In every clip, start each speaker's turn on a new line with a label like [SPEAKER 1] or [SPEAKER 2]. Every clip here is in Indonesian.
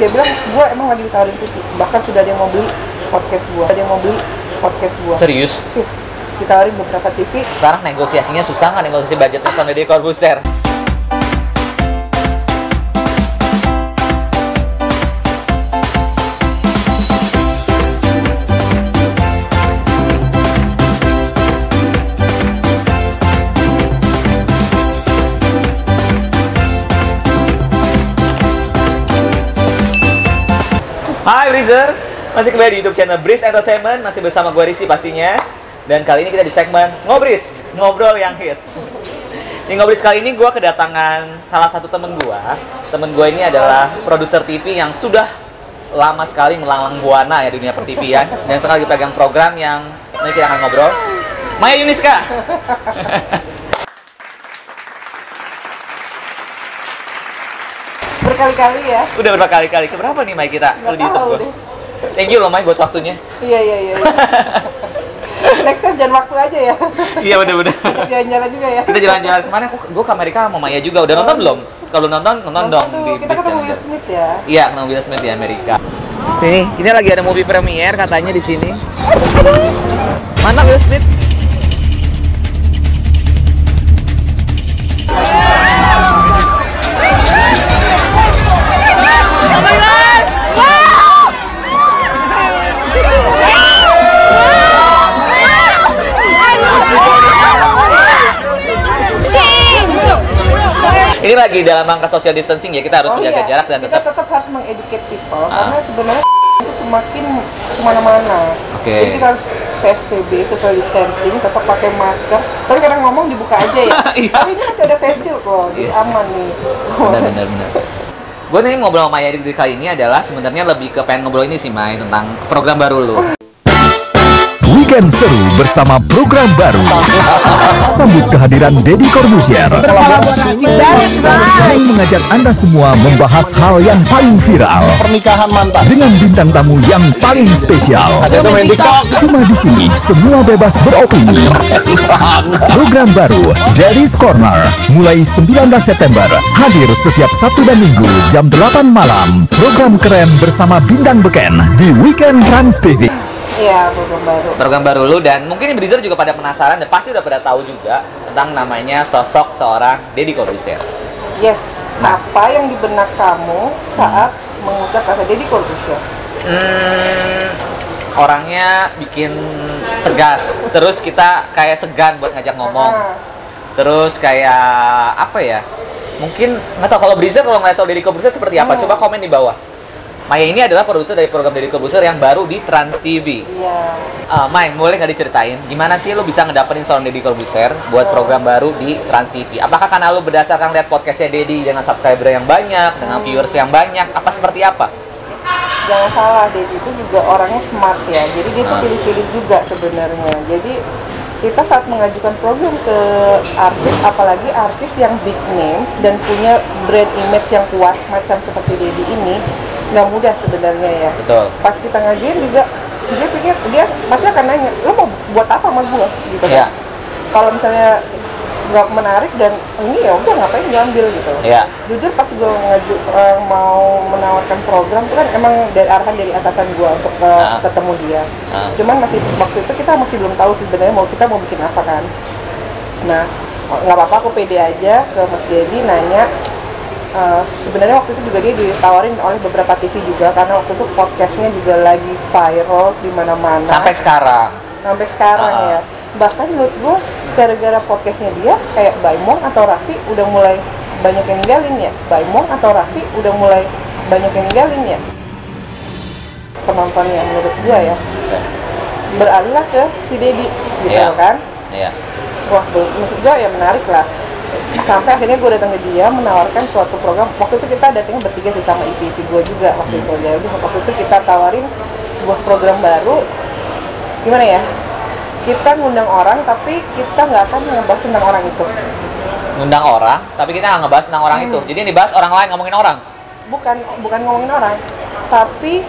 [SPEAKER 1] dia bilang gue emang lagi ditawarin TV. Bahkan sudah ada yang mau beli podcast gue ada yang mau beli podcast gue
[SPEAKER 2] Serius?
[SPEAKER 1] ditawarin beberapa TV.
[SPEAKER 2] Sekarang negosiasinya susah nggak negosiasi budgetnya sama Deddy Corbuzier? Hai Breezer, masih kembali di YouTube channel Breeze Entertainment, masih bersama gue Rizky pastinya. Dan kali ini kita di segmen Ngobris, ngobrol yang hits. Di Ngobris kali ini gue kedatangan salah satu temen gue. Temen gue ini adalah produser TV yang sudah lama sekali melanglang buana ya dunia pertivian dan sekarang lagi pegang program yang nanti kita akan ngobrol. Maya Yuniska.
[SPEAKER 1] Berkali-kali ya.
[SPEAKER 2] Udah berapa kali-kali? Keberapa nih Maya kita?
[SPEAKER 1] nggak
[SPEAKER 2] Lu di YouTube
[SPEAKER 1] tahu
[SPEAKER 2] gua?
[SPEAKER 1] deh.
[SPEAKER 2] Thank you loh Maya buat waktunya.
[SPEAKER 1] iya iya iya, iya. next time jangan waktu aja ya.
[SPEAKER 2] Iya bener-bener.
[SPEAKER 1] kita jalan-jalan juga ya.
[SPEAKER 2] Kita jalan-jalan. Ke mana? Aku gue ke Amerika sama Maya juga. Udah nonton belum? Kalau nonton nonton dong
[SPEAKER 1] Aduh,
[SPEAKER 2] di
[SPEAKER 1] kita ketemu. Will Smith ya.
[SPEAKER 2] Iya ketemu Will Smith di Amerika. Ini ini lagi ada movie premiere katanya di sini. Mana Will Smith ini lagi dalam angka social distancing ya kita harus menjaga jarak dan
[SPEAKER 1] Oh kita
[SPEAKER 2] tetap
[SPEAKER 1] tetap harus mengeducate people
[SPEAKER 2] Ah.
[SPEAKER 1] karena sebenarnya itu semakin ke mana-mana
[SPEAKER 2] Oke.
[SPEAKER 1] jadi kita harus PSBB social distancing tetap pakai masker tapi kadang ngomong dibuka aja ya
[SPEAKER 2] Iya.
[SPEAKER 1] tapi ini masih ada face shield kok jadi
[SPEAKER 2] Iya.
[SPEAKER 1] aman nih
[SPEAKER 2] benar benar benar gue nih ngobrol sama Maya di kali ini adalah sebenarnya lebih ke pengen ngobrol ini sih Maya tentang program baru lu
[SPEAKER 3] Weekend seru bersama program baru. Sambut kehadiran Deddy Corbuzier yang mengajak Anda semua membahas hal yang paling viral
[SPEAKER 4] pernikahan mantan.
[SPEAKER 3] dengan bintang tamu yang paling spesial. Cuma di sini semua bebas beropini. Program baru Daddy's Corner mulai 19 September hadir setiap Sabtu dan Minggu jam 8 malam. Program keren bersama bintang beken di Weekend Trans TV.
[SPEAKER 1] Iya program baru
[SPEAKER 2] program baru lu dan mungkin Breezer juga pada penasaran dan pasti udah pada tahu juga tentang namanya sosok seorang Deddy Corbuzier
[SPEAKER 1] yes
[SPEAKER 2] Nah.
[SPEAKER 1] apa yang di benak kamu saat mengucap kata Deddy Corbuzier
[SPEAKER 2] Hmm, orangnya bikin tegas. Terus kita kayak segan buat ngajak ngomong. Terus kayak apa ya? Mungkin nggak tahu kalau Breezer kalau nggak tahu Deddy Corbuzier seperti apa?
[SPEAKER 1] Hmm.
[SPEAKER 2] Coba komen di bawah. Maya ini adalah produser dari program Deddy Corbuzier yang baru di Trans TV.
[SPEAKER 1] iya
[SPEAKER 2] Uh, Mai, boleh nggak diceritain gimana sih lu bisa ngedapetin seorang Deddy Corbuzier buat program baru di Trans TV? Apakah karena lu berdasarkan lihat podcastnya Deddy dengan subscriber yang banyak, dengan viewers yang banyak, apa seperti apa?
[SPEAKER 1] jangan salah Deddy itu juga orangnya smart ya jadi dia tuh
[SPEAKER 2] Ah.
[SPEAKER 1] pilih-pilih juga sebenarnya jadi kita saat mengajukan program ke artis apalagi artis yang big names dan punya brand image yang kuat macam seperti Deddy ini nggak mudah sebenarnya ya
[SPEAKER 2] Betul.
[SPEAKER 1] pas kita ngajuin juga dia pikir dia pasti akan nanya lo mau buat apa sama gue gitu
[SPEAKER 2] Iya.
[SPEAKER 1] kan kalau misalnya nggak menarik dan ini ya udah ngapain diambil gitu
[SPEAKER 2] Iya.
[SPEAKER 1] jujur pas gue ngaju eh, mau menawarkan program itu kan emang dari arahan dari atasan gue untuk eh,
[SPEAKER 2] Ah.
[SPEAKER 1] ketemu dia
[SPEAKER 2] Ah.
[SPEAKER 1] cuman masih waktu itu kita masih belum tahu sebenarnya mau kita mau bikin apa kan nah nggak apa-apa aku pede aja ke Mas Dedi nanya eh, sebenarnya waktu itu juga dia ditawarin oleh beberapa TV juga karena waktu itu podcastnya juga lagi viral di mana-mana
[SPEAKER 2] Sampai sekarang.
[SPEAKER 1] sampai sekarang
[SPEAKER 2] Ah.
[SPEAKER 1] ya bahkan menurut gua gara-gara podcastnya dia kayak Baimong atau Raffi udah mulai banyak yang ninggalin ya Baimong atau Raffi udah mulai banyak yang ninggalin ya penontonnya menurut gua ya beralihlah ke si Dedi gitu
[SPEAKER 2] Iya.
[SPEAKER 1] kan
[SPEAKER 2] Iya.
[SPEAKER 1] wah maksud gua ya menarik lah sampai akhirnya gue datang ke dia menawarkan suatu program. Waktu itu kita datangnya bertiga sih sama IP IP gue juga waktu itu. Ya udah, waktu itu kita tawarin sebuah program baru. Gimana ya? Kita ngundang orang tapi kita nggak akan ngebahas tentang orang itu.
[SPEAKER 2] Ngundang orang, tapi kita nggak ngebahas tentang orang
[SPEAKER 1] Hmm.
[SPEAKER 2] itu. Jadi yang dibahas orang lain ngomongin orang.
[SPEAKER 1] bukan bukan ngomongin orang. Tapi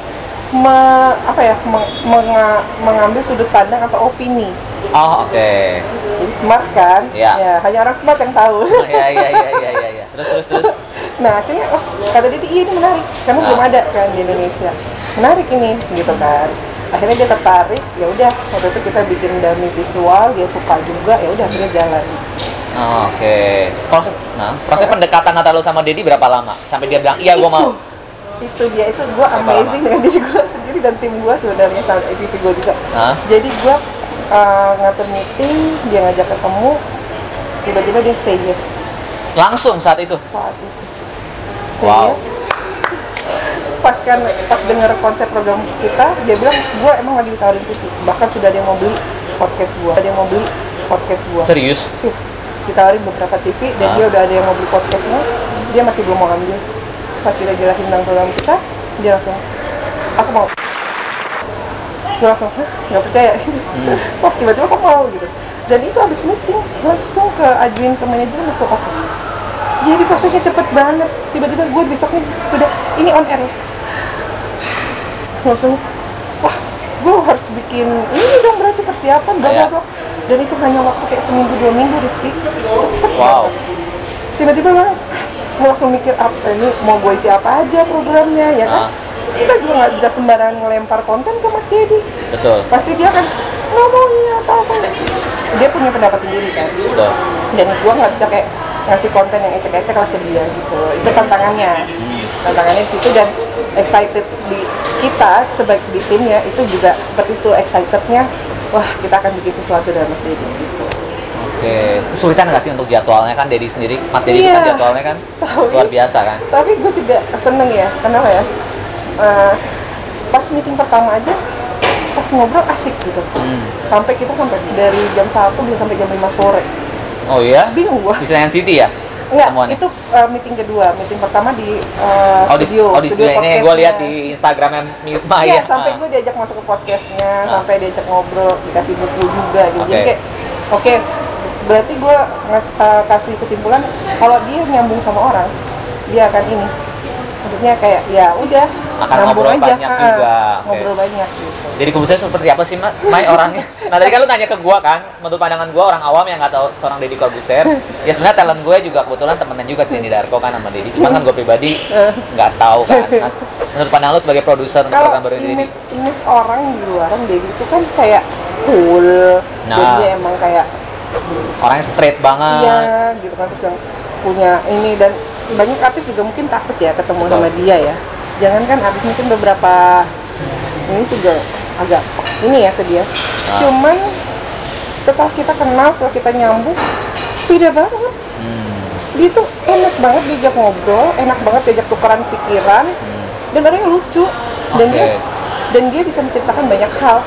[SPEAKER 1] me- apa ya meng- menga- mengambil sudut pandang atau opini
[SPEAKER 2] Oh, oke.
[SPEAKER 1] jadi smart kan
[SPEAKER 2] Iya.
[SPEAKER 1] ya hanya orang smart yang tahu
[SPEAKER 2] Iya, iya, iya, iya, iya, iya. Terus, terus, terus.
[SPEAKER 1] nah akhirnya oh kata dia iya ini menarik karena
[SPEAKER 2] Ah.
[SPEAKER 1] belum ada kan di Indonesia menarik ini gitu kan akhirnya dia tertarik ya udah waktu itu kita bikin dummy visual dia suka juga ya udah akhirnya jalan
[SPEAKER 2] Oh, Oke. Proses nah, proses pendekatan antara sama Dedi berapa lama? Sampai dia bilang, "Iya, gua mau."
[SPEAKER 1] Itu dia. Itu gue amazing dengan diri gue sendiri dan tim gue sebenarnya sama APP gue juga.
[SPEAKER 2] Hah?
[SPEAKER 1] jadi gue uh, ngatur meeting dia ngajak ketemu tiba-tiba dia say yes.
[SPEAKER 2] Langsung saat itu.
[SPEAKER 1] saat itu. Say
[SPEAKER 2] Wow.
[SPEAKER 1] yes. Pas kan pas denger konsep program kita dia bilang gue emang lagi ditawarin TV. Bahkan sudah ada yang mau beli podcast gue ada yang mau beli podcast gue
[SPEAKER 2] Serius?
[SPEAKER 1] ditawarin beberapa TV dan
[SPEAKER 2] Ah.
[SPEAKER 1] dia udah ada yang mau beli podcastnya. Dia masih belum mau ambil pas kita jelasin tentang program kita dia langsung aku mau. Gue langsung nggak percaya? Wah tiba-tiba kok mau gitu. Dan itu habis meeting langsung ke ajuin ke manajer langsung oke. Jadi prosesnya cepet banget. Tiba-tiba gue besoknya sudah ini on air. Langsung wah gue harus bikin ini dong berarti persiapan bla bla bla. Dan itu hanya waktu kayak seminggu dua minggu Rizky. Cepet
[SPEAKER 2] Wow.
[SPEAKER 1] banget. Tiba-tiba bang gue langsung mikir apa ini mau gue isi apa aja programnya ya kan?
[SPEAKER 2] Ah.
[SPEAKER 1] kita juga nggak bisa sembarangan ngelempar konten ke Mas Dedi
[SPEAKER 2] Betul.
[SPEAKER 1] pasti dia kan ini atau apa dia punya pendapat sendiri kan?
[SPEAKER 2] Betul.
[SPEAKER 1] dan gua nggak bisa kayak ngasih konten yang ecek-ecek lah ke dia gitu. Itu tantangannya. Tantangannya di situ dan excited di kita sebagai di timnya itu juga seperti itu excitednya wah kita akan bikin sesuatu dengan Mas Dedi gitu
[SPEAKER 2] Oke. Kesulitan nggak sih untuk jadwalnya kan Dedi sendiri? Mas Dedi itu kan jadwalnya kan
[SPEAKER 1] Tahu.
[SPEAKER 2] luar biasa kan?
[SPEAKER 1] tapi gue juga seneng ya kenapa ya Eh, pas meeting pertama aja pas ngobrol asik gitu
[SPEAKER 2] Hmm.
[SPEAKER 1] sampai kita sampai dari jam 1 bisa sampai jam 5 sore
[SPEAKER 2] Oh iya?
[SPEAKER 1] bingung gua
[SPEAKER 2] Di Senayan City ya?
[SPEAKER 1] Enggak,
[SPEAKER 2] Temuannya?
[SPEAKER 1] itu uh, meeting kedua. Meeting pertama di uh,
[SPEAKER 2] Oh di,
[SPEAKER 1] studio.
[SPEAKER 2] oh, di studio ini gue lihat di Instagramnya Mi- Maya.
[SPEAKER 1] Iya, sampai
[SPEAKER 2] Ah.
[SPEAKER 1] gue diajak masuk ke podcastnya,
[SPEAKER 2] Ah.
[SPEAKER 1] sampai diajak ngobrol, dikasih buku juga gitu. Jadi
[SPEAKER 2] Oke.
[SPEAKER 1] kayak, oke, berarti gue ngas, uh, kasih kesimpulan kalau dia nyambung sama orang, dia akan ini. Maksudnya kayak ya udah
[SPEAKER 2] Akan ngobrol
[SPEAKER 1] aja,
[SPEAKER 2] banyak
[SPEAKER 1] ah,
[SPEAKER 2] juga, oke.
[SPEAKER 1] ngobrol banyak gitu.
[SPEAKER 2] Jadi kumusnya seperti apa sih, Mak? Mai orangnya? Nah, tadi kan lu nanya ke gua kan, menurut pandangan gua orang awam yang nggak tahu seorang Deddy Corbuzier. Ya sebenarnya talent gue juga kebetulan temenan juga sih Denny Darko kan sama Deddy. Cuman kan gue pribadi nggak tahu kan. Nah, menurut pandangan lu sebagai produser untuk program baru ini, Deddy?
[SPEAKER 1] image, image orang di luaran Dedi itu kan kayak cool,
[SPEAKER 2] Nah.
[SPEAKER 1] dia emang kayak
[SPEAKER 2] Orangnya straight banget.
[SPEAKER 1] Iya, gitu kan terus yang punya ini dan banyak artis juga mungkin takut ya ketemu
[SPEAKER 2] Betul.
[SPEAKER 1] sama dia ya. Jangan kan artis mungkin beberapa ini juga agak ini ya ke dia.
[SPEAKER 2] Ah.
[SPEAKER 1] Cuman setelah kita kenal, setelah kita nyambung, beda banget.
[SPEAKER 2] Hmm.
[SPEAKER 1] Dia tuh enak banget diajak ngobrol, enak banget diajak tukeran pikiran, dan orangnya lucu. Dan
[SPEAKER 2] Hmm. Oke.
[SPEAKER 1] dia dan dia bisa menceritakan banyak hal.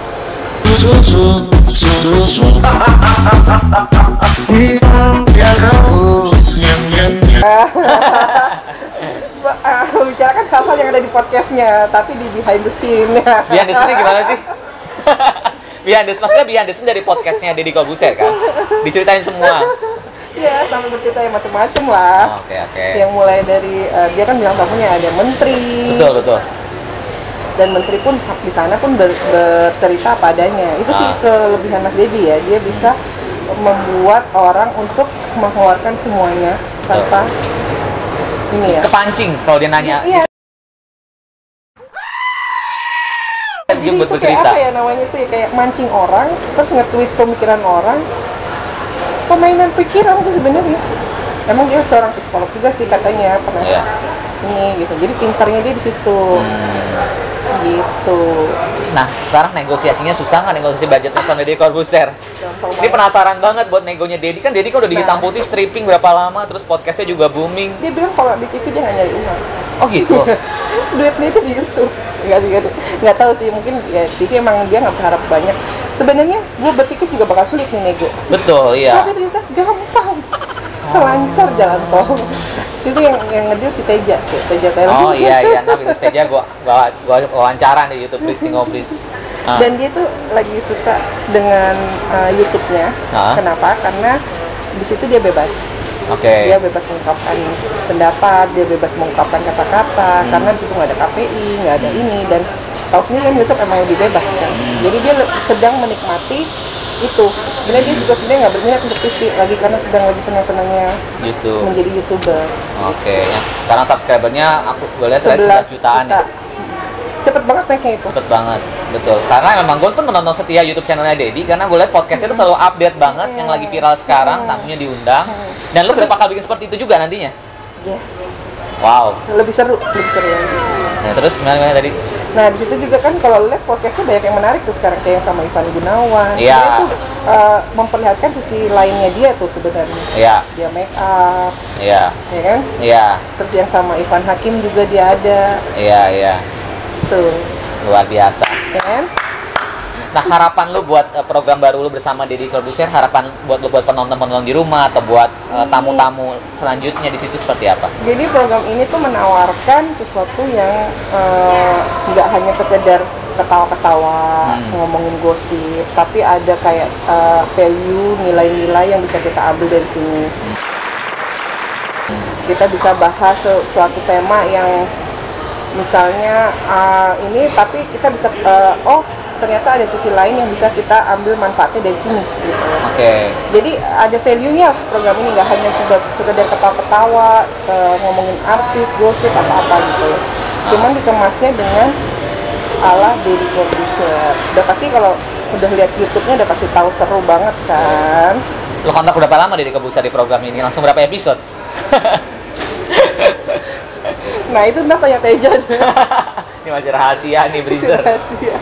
[SPEAKER 1] Membicarakan hal-hal yang ada di podcastnya, tapi di behind the scene.
[SPEAKER 2] Behind the scene gimana sih? behind the maksudnya behind the scene dari podcastnya Deddy Corbuzier kan? Diceritain semua.
[SPEAKER 1] ya, sampai bercerita yang macam-macam lah.
[SPEAKER 2] Oke, oke.
[SPEAKER 1] Yang mulai dari eh, dia kan bilang tamunya ada menteri
[SPEAKER 2] Betul, betul.
[SPEAKER 1] Dan menteri pun di sana pun ber- bercerita apa adanya. Itu sih
[SPEAKER 2] Ah.
[SPEAKER 1] kelebihan Mas Dedi ya. Dia bisa membuat orang untuk mengeluarkan semuanya tanpa ini ya.
[SPEAKER 2] Kepancing kalau dia nanya.
[SPEAKER 1] Iya.
[SPEAKER 2] Dia
[SPEAKER 1] Jadi
[SPEAKER 2] buat
[SPEAKER 1] itu kayak apa ya namanya itu ya kayak mancing orang, terus nge-twist pemikiran orang. Permainan pikiran tuh sebenarnya. Emang dia seorang psikolog juga sih katanya pernah
[SPEAKER 2] Iya.
[SPEAKER 1] ini gitu. Jadi pintarnya dia di situ.
[SPEAKER 2] Hmm.
[SPEAKER 1] Gitu.
[SPEAKER 2] Nah, sekarang negosiasinya susah nggak negosiasi budgetnya sama Deddy Corbuzier? Ini penasaran banget buat negonya Deddy kan Deddy kan udah di
[SPEAKER 1] Nah.
[SPEAKER 2] putih stripping berapa lama terus podcastnya juga booming.
[SPEAKER 1] Dia bilang kalau di TV dia nggak nyari uang.
[SPEAKER 2] Oh gitu.
[SPEAKER 1] Duitnya itu di YouTube. Nggak, nggak, nggak tahu sih mungkin ya TV emang dia nggak berharap banyak. Sebenarnya gue berpikir juga bakal sulit nih nego.
[SPEAKER 2] Betul, iya.
[SPEAKER 1] Tapi ternyata gampang. Selancar jalan tol. Itu yang yang ngedil si Teja, tuh, Teja Thailand.
[SPEAKER 2] Oh iya iya, nah Binus Teja gua gua gua wawancara di YouTube Bristi Ngobris. Ah.
[SPEAKER 1] Dan dia tuh lagi suka dengan uh, YouTube-nya.
[SPEAKER 2] Ah.
[SPEAKER 1] Kenapa? Karena di situ dia bebas.
[SPEAKER 2] Oke.
[SPEAKER 1] Dia bebas mengungkapkan pendapat, dia bebas mengungkapkan kata-kata.
[SPEAKER 2] Hmm.
[SPEAKER 1] Karena di situ nggak ada KPI, nggak ada ini dan tahu sendiri kan YouTube emang lebih bebas kan.
[SPEAKER 2] Hmm.
[SPEAKER 1] Jadi dia sedang menikmati itu sebenarnya dia juga sebenarnya nggak berminat untuk TV lagi karena sedang lagi senang-senangnya
[SPEAKER 2] YouTube.
[SPEAKER 1] menjadi youtuber
[SPEAKER 2] Oke, yang sekarang subscribernya aku gue lihat saya 11 jutaan
[SPEAKER 1] juta.
[SPEAKER 2] ya.
[SPEAKER 1] cepet banget naiknya itu
[SPEAKER 2] Cepet banget, betul. Karena memang gue pun menonton setia YouTube channelnya Dedi karena gue lihat podcastnya itu selalu update banget yang lagi viral sekarang, tamunya diundang. Dan lu berapa kali bikin seperti itu juga nantinya?
[SPEAKER 1] Yes
[SPEAKER 2] Wow.
[SPEAKER 1] lebih seru lebih seru lagi
[SPEAKER 2] Nah terus gimana, gimana tadi?
[SPEAKER 1] Nah di situ juga kan kalau lihat podcastnya banyak yang menarik tuh sekarang kayak yang sama Ivan Gunawan.
[SPEAKER 2] Iya.
[SPEAKER 1] Sebenarnya tuh eh, memperlihatkan sisi lainnya dia tuh sebenarnya.
[SPEAKER 2] Iya,
[SPEAKER 1] Dia make up,
[SPEAKER 2] iya,
[SPEAKER 1] ya kan?
[SPEAKER 2] iya,
[SPEAKER 1] Terus yang sama Ivan Hakim juga dia ada,
[SPEAKER 2] iya, iya.
[SPEAKER 1] tuh,
[SPEAKER 2] Luar biasa.
[SPEAKER 1] ya kan?
[SPEAKER 2] Nah harapan lu buat eh, program baru lu bersama Deddy Corbuzier, harapan buat lu buat penonton-penonton di rumah atau buat eh, tamu-tamu selanjutnya di situ seperti apa?
[SPEAKER 1] Jadi program ini tuh menawarkan sesuatu yang eh, nggak hanya sekedar ketawa-ketawa,
[SPEAKER 2] Hmm.
[SPEAKER 1] ngomongin gosip, tapi ada kayak eh, value, nilai-nilai yang bisa kita ambil dari sini. Kita bisa bahas suatu tema yang misalnya eh, ini, tapi kita bisa eh, oh ternyata ada sisi lain yang bisa kita ambil manfaatnya dari sini. Gitu.
[SPEAKER 2] Oke,
[SPEAKER 1] Jadi ada value-nya lah program ini nggak hanya sudah sekedar ketawa-ketawa, eh, ngomongin artis, gosip atau apa gitu. Cuman dikemasnya dengan ala Deddy Corbuzier. Udah pasti kalau sudah lihat YouTube-nya udah pasti tahu seru banget kan.
[SPEAKER 2] lu kontak berapa lama Deddy Corbuzier di program ini? Langsung berapa episode?
[SPEAKER 1] Nah itu ntar tanya Teja.
[SPEAKER 2] ini masih rahasia nih, Breezer.
[SPEAKER 1] Rahasia.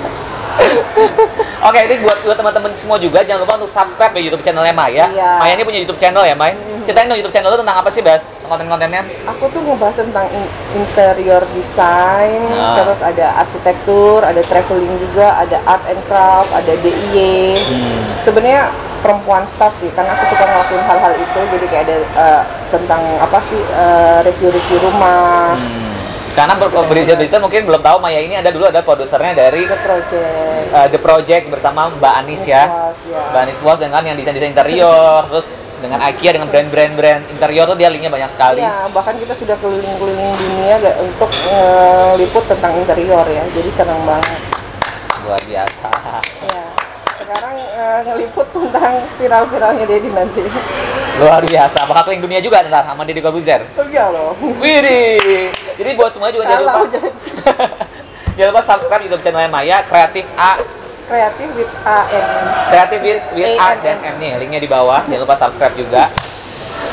[SPEAKER 2] Oke, ini buat buat teman-teman semua juga jangan lupa untuk subscribe ya YouTube channelnya Maya.
[SPEAKER 1] Iya.
[SPEAKER 2] Maya ini punya YouTube channel ya, May. Ceritain dong YouTube channel lu tentang apa sih, Bas? Konten-kontennya?
[SPEAKER 1] Aku tuh ngebahas tentang in- interior design,
[SPEAKER 2] Nah.
[SPEAKER 1] terus ada arsitektur, ada traveling juga, ada art and craft, ada DIY.
[SPEAKER 2] Hmm.
[SPEAKER 1] Sebenarnya perempuan staff sih, karena aku suka ngelakuin hal-hal itu. Jadi kayak ada eh, tentang apa sih eh, review-review rumah,
[SPEAKER 2] Karena Breezer Breezer mungkin belum tahu Maya ini ada dulu ada produsernya dari
[SPEAKER 1] the project.
[SPEAKER 2] uh, The Project bersama Mbak Anis ya.
[SPEAKER 1] Ya.
[SPEAKER 2] Mbak Anis Walls dengan yang desain-desain interior, terus dengan IKEA dengan brand-brand brand interior tuh dia linknya banyak sekali.
[SPEAKER 1] Iya, bahkan kita sudah keliling-keliling dunia gak untuk eh, liput tentang interior ya. Jadi senang banget.
[SPEAKER 2] Luar biasa.
[SPEAKER 1] Ya. Sekarang eh, ngeliput tentang viral-viralnya Dedi nanti.
[SPEAKER 2] Luar biasa. Bakal keliling dunia juga ntar sama Deddy Corbuzier.
[SPEAKER 1] Oh iya loh.
[SPEAKER 2] Widih. Jadi buat semua juga jangan lupa jangan lupa subscribe YouTube channelnya Maya Kreatif A
[SPEAKER 1] kreatif with AM.
[SPEAKER 2] Kreatif with, with A
[SPEAKER 1] A
[SPEAKER 2] dan M nih linknya di bawah. Jangan lupa subscribe juga.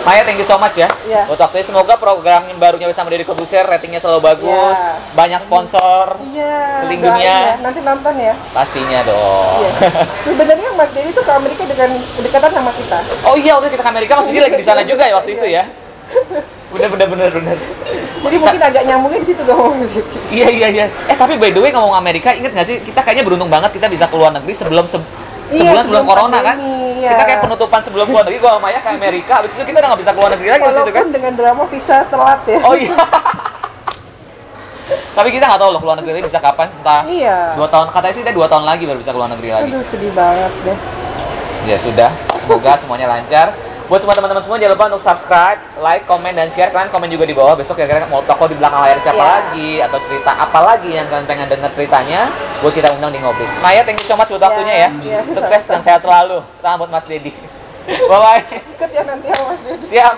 [SPEAKER 2] Maya, thank you so much ya.
[SPEAKER 1] Iya.
[SPEAKER 2] Buat waktunya semoga program yang barunya bersama Deddy Corbuzier ratingnya selalu bagus,
[SPEAKER 1] Iya.
[SPEAKER 2] banyak sponsor,
[SPEAKER 1] Iya.
[SPEAKER 2] Keliling dunia.
[SPEAKER 1] ya. Nanti nonton ya.
[SPEAKER 2] pastinya dong.
[SPEAKER 1] Iya. Sebenarnya Mas Dedi tuh ke Amerika dengan dekatan sama kita.
[SPEAKER 2] Oh iya, waktu kita ke Amerika Mas Didi lagi di sana juga ya waktu itu ya. Bener bener bener bener.
[SPEAKER 1] Jadi mungkin agak nyambungnya di situ dong.
[SPEAKER 2] Iya iya iya. Eh tapi by the way ngomong Amerika, inget nggak sih kita kayaknya beruntung banget kita bisa keluar negeri sebelum se-
[SPEAKER 1] Iya,
[SPEAKER 2] sebulan sebelum
[SPEAKER 1] sebelum
[SPEAKER 2] corona kan.
[SPEAKER 1] pandemi, iya.
[SPEAKER 2] Kita kayak penutupan sebelum keluar negeri. Gua sama Maya ke Amerika, habis itu kita udah nggak bisa keluar negeri lagi habis itu kan.
[SPEAKER 1] Walaupun dengan drama visa telat ya.
[SPEAKER 2] Oh iya. Tapi kita nggak tahu loh keluar negeri bisa kapan, entah
[SPEAKER 1] Iya.
[SPEAKER 2] dua tahun katanya sih kita dua tahun lagi baru bisa keluar negeri lagi.
[SPEAKER 1] Aduh sedih banget deh.
[SPEAKER 2] Ya sudah, semoga semuanya lancar. Buat semua teman-teman semua jangan lupa untuk subscribe, like, komen dan share. Kalian komen juga di bawah. Besok kira-kira mau toko di belakang layar siapa
[SPEAKER 1] Iya.
[SPEAKER 2] lagi atau cerita apa lagi yang kalian pengen dengar ceritanya, buat kita undang di ngobris. Maya, thank you so much buat waktunya ya.
[SPEAKER 1] Iya,
[SPEAKER 2] Sukses dan sehat selalu. Salam buat Mas Dedi. Bye bye.
[SPEAKER 1] Ikut ya nanti sama Mas Dedi.
[SPEAKER 2] Siap.